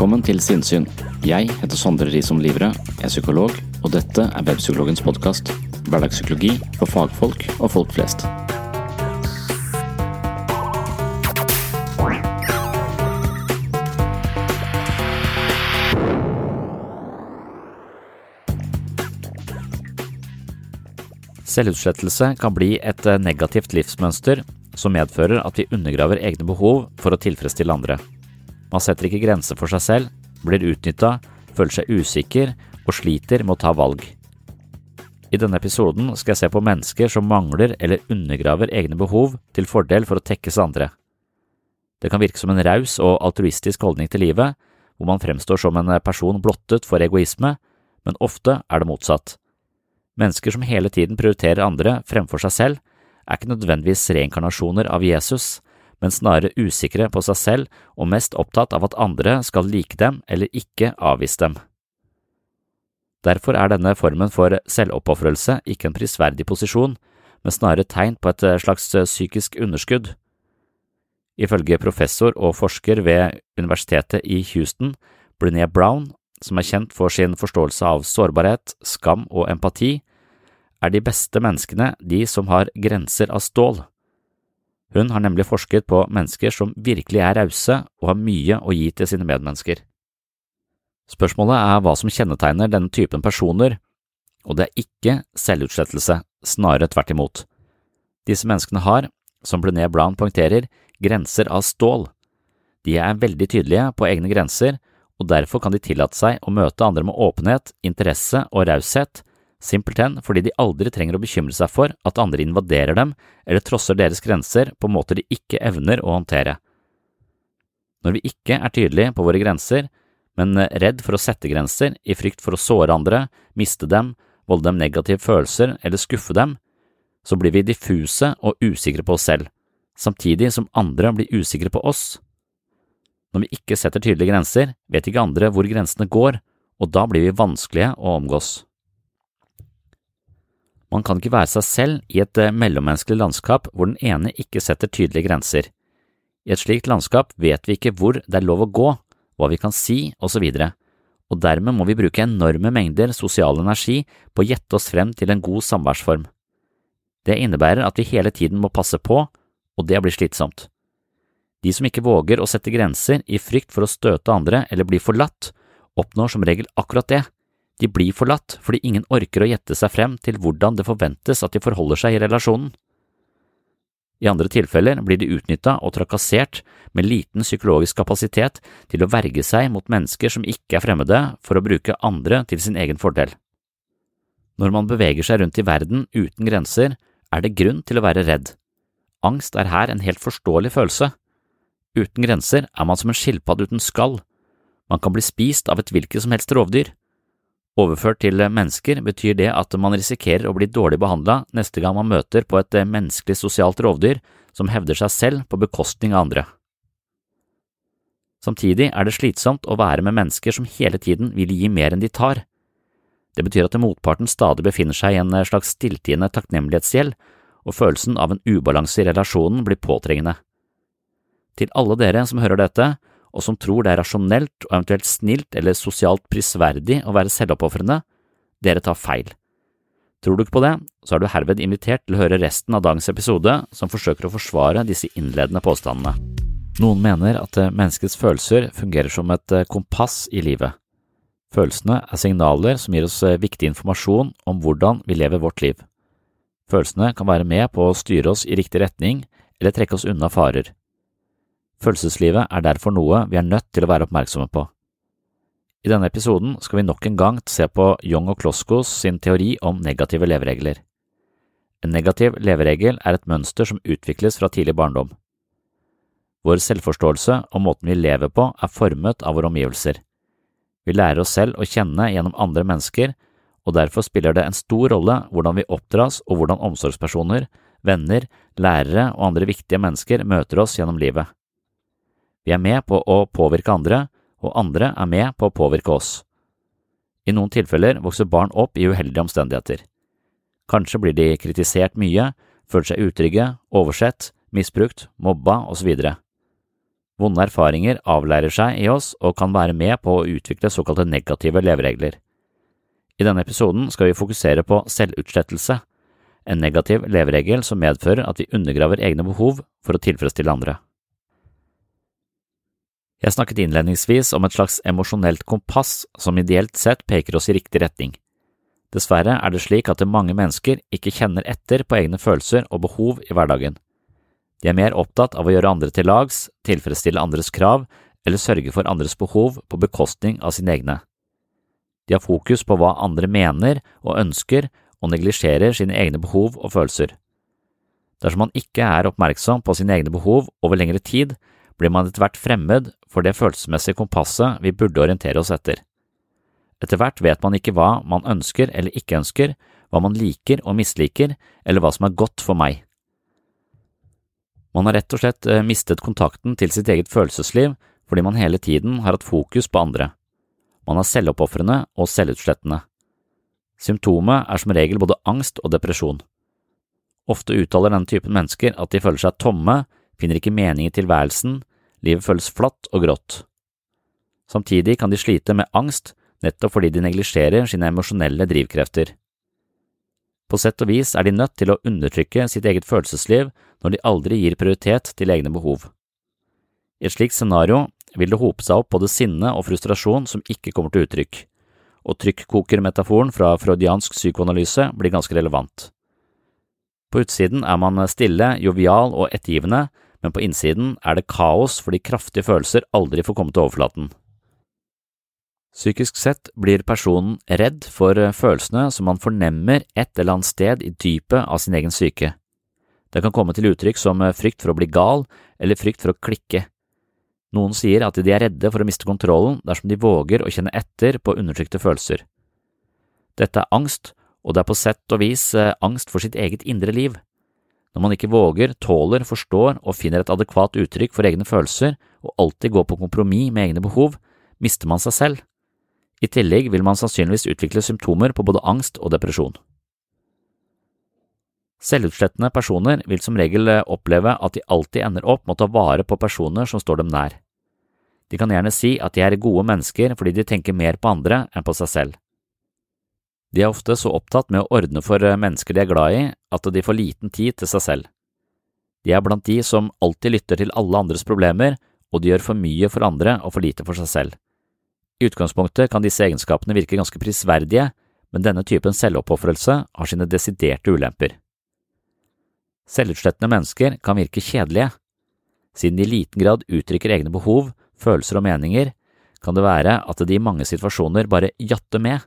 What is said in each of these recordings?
Velkommen til Sinnsyn. Jeg heter Sondre Risom Livre, er psykolog, og dette er Webpsykologens podkast. Hverdagspsykologi for fagfolk og folk flest. Selvutslettelse kan bli et eh, negativt livsmønster som medfører at vi undergraver egne behov for å tilfredsstille andre. Man setter ikke grenser for seg selv, blir utnytta, føler seg usikker og sliter med å ta valg. I denne episoden skal jeg se på mennesker som mangler eller undergraver egne behov til fordel for å tekkes andre. Det kan virke som en raus og altruistisk holdning til livet, hvor man fremstår som en person blottet for egoisme, men ofte er det motsatt. Mennesker som hele tiden prioriterer andre fremfor seg selv, er ikke nødvendigvis reinkarnasjoner av Jesus, men snarere usikre på seg selv og mest opptatt av at andre skal like dem eller ikke avvise dem. Derfor er denne formen for selvoppofrelse ikke en prisverdig posisjon, men snarere tegn på et slags psykisk underskudd. Ifølge professor og forsker ved Universitetet i Houston, Brené Brown, som er kjent for sin forståelse av sårbarhet, skam og empati, er de beste menneskene de som har grenser av stål. Hun har nemlig forsket på mennesker som virkelig er rause og har mye å gi til sine medmennesker. Spørsmålet er hva som kjennetegner denne typen personer, og det er ikke selvutslettelse, snarere tvert imot. Disse menneskene har, som Brené Blan poengterer, grenser av stål. De er veldig tydelige på egne grenser, og derfor kan de tillate seg å møte andre med åpenhet, interesse og raushet, simpelthen fordi de aldri trenger å bekymre seg for at andre invaderer dem eller trosser deres grenser på måter de ikke evner å håndtere. Når vi ikke er tydelige på våre grenser, men redd for å sette grenser i frykt for å såre andre, miste dem, volde dem negative følelser eller skuffe dem, så blir vi diffuse og usikre på oss selv, samtidig som andre blir usikre på oss. Når vi ikke setter tydelige grenser, vet ikke andre hvor grensene går, og da blir vi vanskelige å omgås. Man kan ikke være seg selv i et eh, mellommenneskelig landskap hvor den ene ikke setter tydelige grenser. I et slikt landskap vet vi ikke hvor det er lov å gå, hva vi kan si, osv., og dermed må vi bruke enorme mengder sosial energi på å gjette oss frem til en god samværsform. Det innebærer at vi hele tiden må passe på, og det blir slitsomt. De som ikke våger å sette grenser i frykt for å støte andre eller bli forlatt, oppnår som regel akkurat det, de blir forlatt fordi ingen orker å gjette seg frem til hvordan det forventes at de forholder seg i relasjonen. I andre tilfeller blir de utnytta og trakassert med liten psykologisk kapasitet til å verge seg mot mennesker som ikke er fremmede, for å bruke andre til sin egen fordel. Når man beveger seg rundt i verden uten grenser, er det grunn til å være redd. Angst er her en helt forståelig følelse. Uten grenser er man som en skilpadde uten skall. Man kan bli spist av et hvilket som helst rovdyr. Overført til mennesker betyr det at man risikerer å bli dårlig behandla neste gang man møter på et menneskelig sosialt rovdyr som hevder seg selv på bekostning av andre. Samtidig er det slitsomt å være med mennesker som hele tiden vil gi mer enn de tar. Det betyr at motparten stadig befinner seg i en slags stilltiende takknemlighetsgjeld, og følelsen av en ubalanse i relasjonen blir påtrengende. Til alle dere som hører dette, og som tror det er rasjonelt og eventuelt snilt eller sosialt prisverdig å være selvoppofrende, dere tar feil. Tror du ikke på det, så er du herved invitert til å høre resten av dagens episode, som forsøker å forsvare disse innledende påstandene. Noen mener at menneskets følelser fungerer som et eh, kompass i livet. Følelsene er signaler som gir oss eh, viktig informasjon om hvordan vi lever vårt liv. Følelsene kan være med på å styre oss i riktig retning eller trekke oss unna farer. Følelseslivet er derfor noe vi er nødt til å være oppmerksomme på. I denne episoden skal vi nok en gang se på Young og Kloskos sin teori om negative leveregler. En negativ leveregel er et mønster som utvikles fra tidlig barndom. Vår selvforståelse og måten vi lever på er formet av våre omgivelser. Vi lærer oss selv å kjenne gjennom andre mennesker, og derfor spiller det en stor rolle hvordan vi oppdras og hvordan omsorgspersoner, venner, lærere og andre viktige mennesker møter oss gjennom livet. Vi er med på å påvirke andre, og andre er med på å påvirke oss. I noen tilfeller vokser barn opp i uheldige omstendigheter. Kanskje blir de kritisert mye, føler seg utrygge, oversett, misbrukt, mobba osv. Vonde erfaringer avleirer seg i oss og kan være med på å utvikle såkalte negative leveregler. I denne episoden skal vi fokusere på selvutslettelse, en negativ leveregel som medfører at vi undergraver egne behov for å tilfredsstille andre. Jeg snakket innledningsvis om et slags emosjonelt kompass som ideelt sett peker oss i riktig retning. Dessverre er det slik at mange mennesker ikke kjenner etter på egne følelser og behov i hverdagen. De er mer opptatt av å gjøre andre til lags, tilfredsstille andres krav eller sørge for andres behov på bekostning av sine egne. De har fokus på hva andre mener og ønsker og neglisjerer sine egne behov og følelser. Dersom man ikke er oppmerksom på sine egne behov over lengre tid, blir man etter hvert fremmed for det følelsesmessige kompasset vi burde orientere oss etter. Etter hvert vet man ikke hva man ønsker eller ikke ønsker, hva man liker og misliker, eller hva som er godt for meg. Man har rett og slett eh, mistet kontakten til sitt eget følelsesliv fordi man hele tiden har hatt fokus på andre. Man er selvoppofrende og selvutslettende. Symptomet er som regel både angst og depresjon. Ofte uttaler denne typen mennesker at de føler seg tomme, finner ikke mening i tilværelsen, livet føles flatt og grått. Samtidig kan de slite med angst nettopp fordi de neglisjerer sine emosjonelle drivkrefter. På sett og vis er de nødt til å undertrykke sitt eget følelsesliv når de aldri gir prioritet til egne behov. I et slikt scenario vil det hope seg opp både sinne og frustrasjon som ikke kommer til uttrykk, og trykkokermetaforen fra freudiansk psykoanalyse blir ganske relevant. På utsiden er man stille, jovial og ettergivende, men på innsiden er det kaos fordi kraftige følelser aldri får komme til overflaten. Psykisk sett blir personen redd for eh, følelsene som man fornemmer et eller annet sted i dypet av sin egen syke. Det kan komme til uttrykk som eh, frykt for å bli gal eller frykt for å klikke. Noen sier at de er redde for å miste kontrollen dersom de våger å kjenne etter på undertrykte følelser. Dette er angst, og det er på sett og vis eh, angst for sitt eget indre liv. Når man ikke våger, tåler, forstår og finner et adekvat uttrykk for egne følelser og alltid går på kompromiss med egne behov, mister man seg selv. I tillegg vil man sannsynligvis utvikle symptomer på både angst og depresjon. Selvutslettende personer vil som regel eh, oppleve at de alltid ender opp med å ta vare på personer som står dem nær. De kan gjerne si at de er gode mennesker fordi de tenker mer på andre enn på seg selv. De er ofte så opptatt med å ordne for eh, mennesker de er glad i, at de får liten tid til seg selv. De er blant de som alltid lytter til alle andres problemer, og de gjør for mye for andre og for lite for seg selv. I utgangspunktet kan disse egenskapene virke ganske prisverdige, men denne typen selvoppofrelse har sine desiderte ulemper. Selvutslettende mennesker kan virke kjedelige. Siden de i liten grad uttrykker egne behov, følelser og meninger, kan det være at de i mange situasjoner bare jatter med.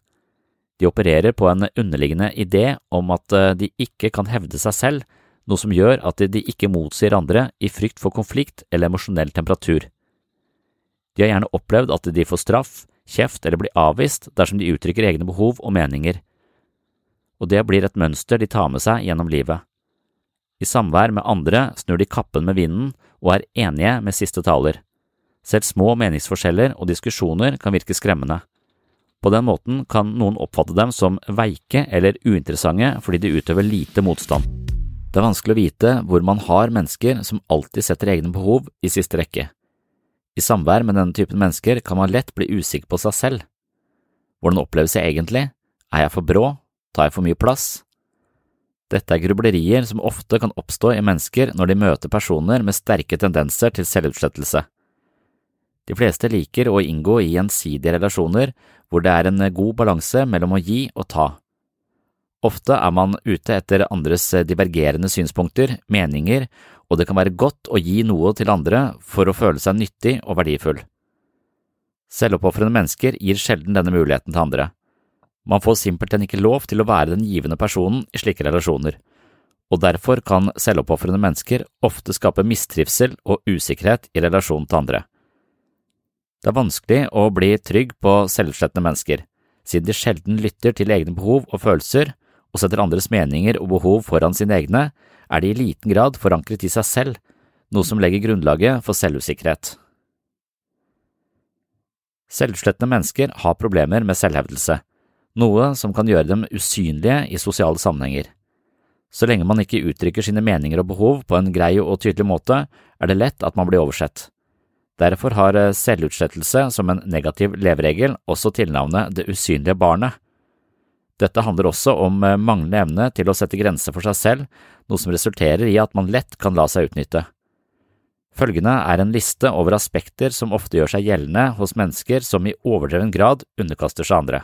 De opererer på en underliggende idé om at eh, de ikke kan hevde seg selv, noe som gjør at de ikke motsier andre i frykt for konflikt eller emosjonell temperatur. De har gjerne opplevd at de får straff, kjeft eller blir avvist dersom de uttrykker egne behov og meninger, og det blir et mønster de tar med seg gjennom livet. I samvær med andre snur de kappen med vinden og er enige med siste taler. Selv små meningsforskjeller og diskusjoner kan virke skremmende. På den måten kan noen oppfatte dem som veike eller uinteressante fordi de utøver lite motstand. Det er vanskelig å vite hvor man har mennesker som alltid setter egne behov i siste rekke. I samvær med denne typen mennesker kan man lett bli usikker på seg selv. Hvordan oppleves jeg egentlig? Er jeg for brå? Tar jeg for mye plass? Dette er grublerier som ofte kan oppstå i mennesker når de møter personer med sterke tendenser til selvutslettelse. De fleste liker å inngå i gjensidige relasjoner hvor det er en god balanse mellom å gi og ta. Ofte er man ute etter andres divergerende synspunkter, meninger, og det kan være godt å gi noe til andre for å føle seg nyttig og verdifull. Selvoppofrende mennesker gir sjelden denne muligheten til andre. Man får simpelthen ikke lov til å være den givende personen i slike relasjoner, og derfor kan selvoppofrende mennesker ofte skape mistrivsel og usikkerhet i relasjon til andre. Det er vanskelig å bli trygg på selvutslettende mennesker, siden de sjelden lytter til egne behov og følelser og setter andres meninger og behov foran sine egne, er de i liten grad forankret i seg selv, noe som legger grunnlaget for selvusikkerhet. Selvutslettende mennesker har problemer med selvhevdelse, noe som kan gjøre dem usynlige i sosiale sammenhenger. Så lenge man ikke uttrykker sine meninger og behov på en grei og tydelig måte, er det lett at man blir oversett. Derfor har selvutslettelse som en negativ leveregel også tilnavnet det usynlige barnet. Dette handler også om manglende evne til å sette grenser for seg selv, noe som resulterer i at man lett kan la seg utnytte. Følgende er en liste over aspekter som ofte gjør seg gjeldende hos mennesker som i overdreven grad underkaster seg andre.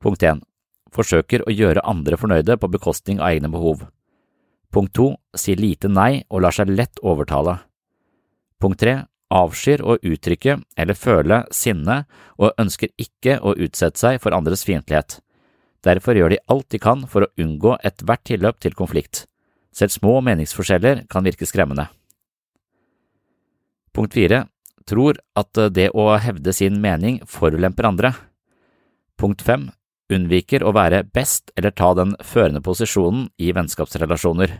Punkt 1. Forsøker å gjøre andre fornøyde på bekostning av egne behov. Punkt 2. Sier lite nei og lar seg lett overtale. Punkt 3. Avskyr å uttrykke eller føle sinne og ønsker ikke å utsette seg for andres fiendtlighet. Derfor gjør de alt de kan for å unngå ethvert tilløp til konflikt. Selv små meningsforskjeller kan virke skremmende. Punkt 4. Tror at det å hevde sin mening forulemper andre. Punkt 5. Unnviker å være best eller ta den førende posisjonen i vennskapsrelasjoner.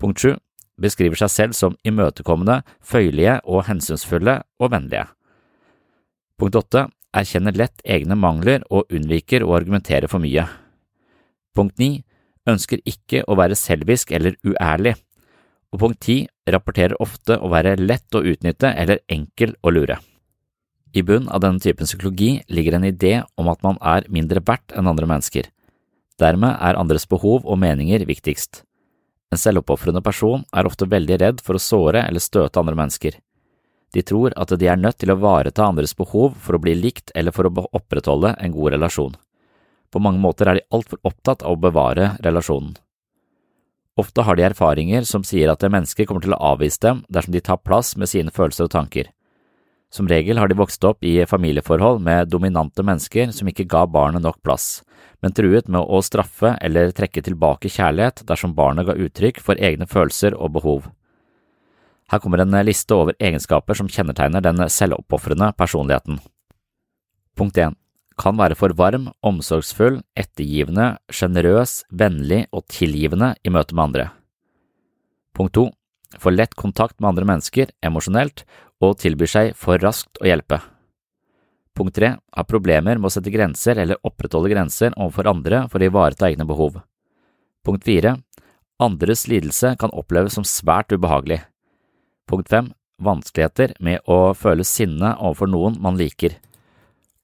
Punkt 7. Beskriver seg selv som imøtekommende, føyelige og hensynsfulle og vennlige. Punkt 8 erkjenner lett egne mangler og unnviker å argumentere for mye. Punkt 9. Ønsker ikke å være selvisk eller uærlig. Og punkt 10. Rapporterer ofte å være lett å utnytte eller enkel å lure. I bunn av denne typen psykologi ligger en idé om at man er mindre verdt enn andre mennesker. Dermed er andres behov og meninger viktigst. En selvoppofrende person er ofte veldig redd for å såre eller støte andre mennesker. De tror at de er nødt til å vareta andres behov for å bli likt eller for å opprettholde en god relasjon. På mange måter er de altfor opptatt av å bevare relasjonen. Ofte har de erfaringer som sier at mennesker kommer til å avvise dem dersom de tar plass med sine følelser og tanker. Som regel har de vokst opp i familieforhold med dominante mennesker som ikke ga barnet nok plass, men truet med å straffe eller trekke tilbake kjærlighet dersom barnet ga uttrykk for egne følelser og behov. Her kommer en liste over egenskaper som kjennetegner den selvoppofrende personligheten. Punkt 1. Kan være for varm, omsorgsfull, ettergivende, sjenerøs, vennlig og tilgivende i møte med andre. Punkt 2. Får lett kontakt med andre mennesker emosjonelt og tilbyr seg for raskt å hjelpe. Punkt 3. Har problemer med å sette grenser eller opprettholde grenser overfor andre for å ivareta egne behov. Punkt 4. Andres lidelse kan oppleves som svært ubehagelig. Punkt fem vanskeligheter med å føle sinne overfor noen man liker.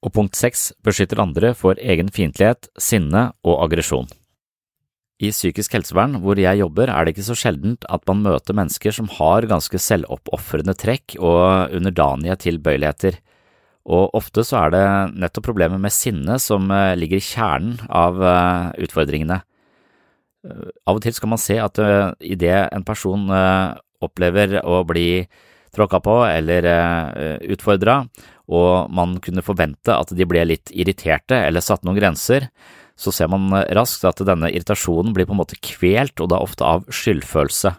Og punkt seks beskytter andre for egen fiendtlighet, sinne og aggresjon. I psykisk helsevern, hvor jeg jobber, er det ikke så sjeldent at man møter mennesker som har ganske selvoppofrende trekk og underdanige tilbøyeligheter, og ofte så er det nettopp problemet med sinne som eh, ligger i kjernen av eh, utfordringene. Av og til skal man se at idet en person opplever å bli tråkka på eller utfordra, og man kunne forvente at de ble litt irriterte eller satte noen grenser, så ser man raskt at denne irritasjonen blir på en måte kvelt, og da ofte av skyldfølelse.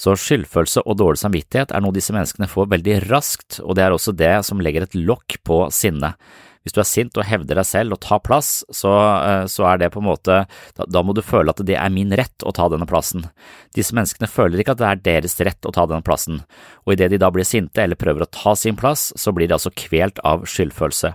Så skyldfølelse og dårlig samvittighet er noe disse menneskene får veldig raskt, og det er også det som legger et lokk på sinnet. Hvis du er sint og hevder deg selv og tar plass, så, eh, så er det på en måte da, må du føle at det er min rett å ta denne plassen. Disse menneskene føler ikke at det er deres rett å ta denne plassen, og idet de da blir sinte eller prøver å ta sin plass, så blir de altså kvelt av skyldfølelse.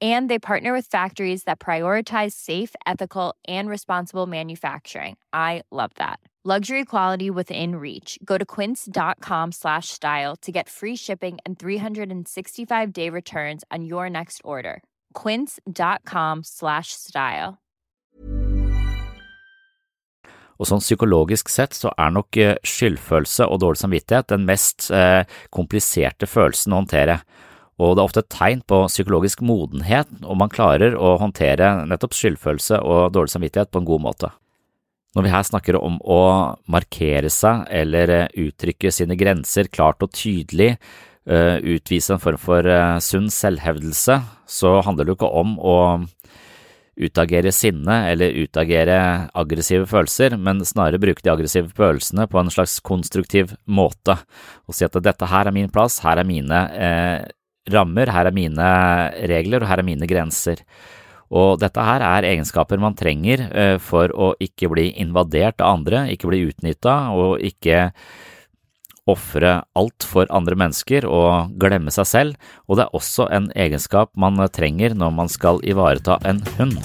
And they partner with factories that prioritize safe, ethical, and responsible manufacturing. I love that. Luxury quality within reach. Go to quince.com slash style to get free shipping and 365 day returns on your next order. Quince.com slash style. Og sånn psykologisk sett så er nok eh, skyldfølelse og dårlig samvittighet den mest eh, kompliserte følelsen. Og det er ofte et tegn på psykologisk modenhet om man klarer å håndtere nettopp skyldfølelse og dårlig samvittighet på en god måte. Når vi her snakker om å markere seg eller eh, uttrykke sine grenser klart og tydelig, eh, utvise en form for eh, sunn selvhevdelse, så handler det jo ikke om å utagere sinne eller utagere aggressive følelser, men snarere bruke de aggressive følelsene på en slags konstruktiv måte og si at dette her er min plass, her er mine eh, rammer, her er mine regler og her er mine grenser. Og dette her er egenskaper man trenger eh, for å ikke bli invadert av andre, ikke bli utnytta og ikke ofre alt for andre mennesker og glemme seg selv, og det er også en egenskap man trenger når man skal ivareta en hund.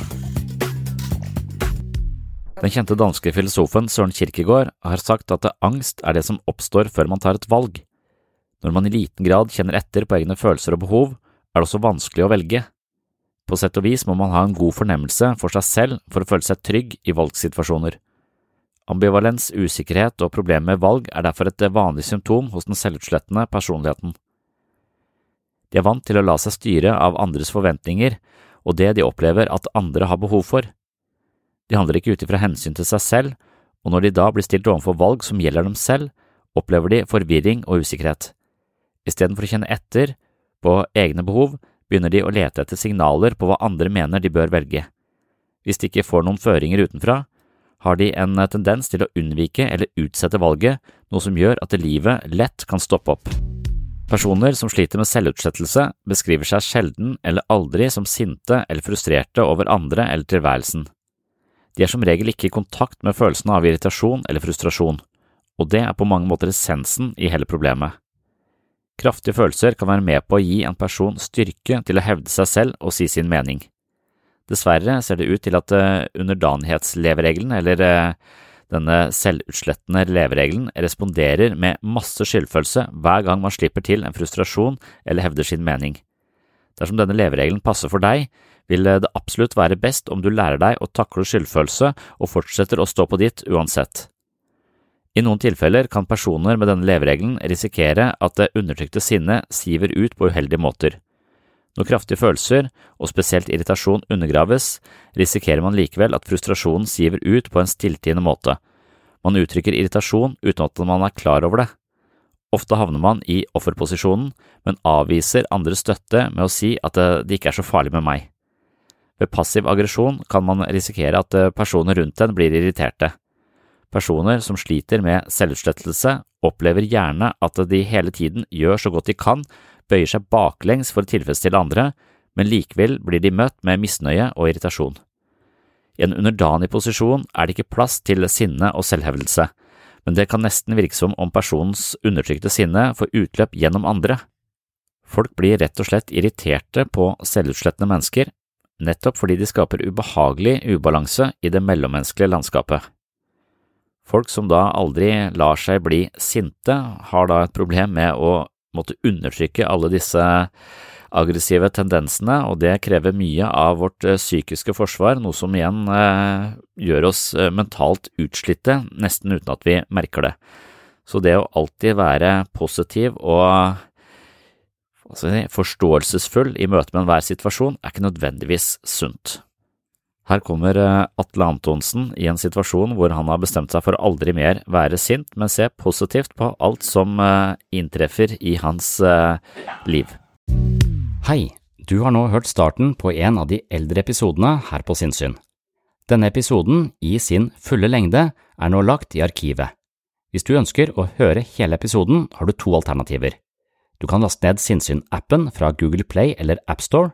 Den kjente danske filosofen Søren Kierkegaard har sagt at angst er det som oppstår før man tar et valg. Når man i liten grad kjenner etter på egne følelser og behov, er det også vanskelig å velge. På sett og vis må man ha en god fornemmelse for seg selv for å føle seg trygg i valgsituasjoner. Ambivalens, usikkerhet og problemer med valg er derfor et vanlig symptom hos den selvutslettende personligheten. De er vant til å la seg styre av andres forventninger og det de opplever at andre har behov for. De handler ikke ut ifra hensyn til seg selv, og når de da blir stilt overfor valg som gjelder dem selv, opplever de forvirring og usikkerhet. Istedenfor å kjenne etter på egne behov, begynner de å lete etter signaler på hva andre mener de bør velge. Hvis de ikke får noen føringer utenfra, har de en tendens til å unnvike eller utsette valget, noe som gjør at livet lett kan stoppe opp. Personer som sliter med selvutslettelse, beskriver seg sjelden eller aldri som sinte eller frustrerte over andre eller tilværelsen. De er som regel ikke i kontakt med følelsene av irritasjon eller frustrasjon, og det er på mange måter essensen i hele problemet. Kraftige følelser kan være med på å gi en person styrke til å hevde seg selv og si sin mening. Dessverre ser det ut til at eh, underdanighetsleveregelen, eller eh, denne selvutslettende leveregelen, responderer med masse skyldfølelse hver gang man slipper til en frustrasjon eller hevder sin mening. Dersom denne leveregelen passer for deg, vil det absolutt være best om du lærer deg å takle skyldfølelse og fortsetter å stå på ditt uansett. I noen tilfeller kan personer med denne leveregelen risikere at det undertrykte sinnet siver ut på uheldige måter. Når kraftige følelser, og spesielt irritasjon, undergraves, risikerer man likevel at frustrasjonen siver ut på en stilltiende måte. Man uttrykker irritasjon uten at man er klar over det. Ofte havner man i offerposisjonen, men avviser andres støtte med å si at det ikke er så farlig med meg. Ved passiv aggresjon kan man risikere at eh, personer rundt en blir irriterte. Personer som sliter med selvutslettelse, opplever gjerne at de hele tiden gjør så godt de kan, bøyer seg baklengs for å tilfredsstille andre, men likevel blir de møtt med misnøye og irritasjon. I en underdanig posisjon er det ikke plass til sinne og selvhevdelse, men det kan nesten virke som om personens undertrykte sinne får utløp gjennom andre. Folk blir rett og slett irriterte på selvutslettende mennesker, nettopp fordi de skaper ubehagelig ubalanse i det mellommenneskelige landskapet. Folk som da aldri lar seg bli sinte, har da et problem med å måtte undertrykke alle disse aggressive tendensene, og det krever mye av vårt eh, psykiske forsvar, noe som igjen eh, gjør oss eh, mentalt utslitte, nesten uten at vi merker det. Så det å alltid være positiv og altså, forståelsesfull i møte med enhver situasjon er ikke nødvendigvis sunt. Her kommer eh, Atle Antonsen i en situasjon hvor han har bestemt seg for aldri mer være sint, men se positivt på alt som eh, inntreffer i hans eh, liv. Hei, du har nå hørt starten på en av de eldre episodene her på Sinnsyn. Denne episoden, i sin fulle lengde, er nå lagt i arkivet. Hvis du ønsker å høre hele episoden, har du to alternativer. Du kan laste ned Sinnsyn-appen fra Google Play eller AppStore,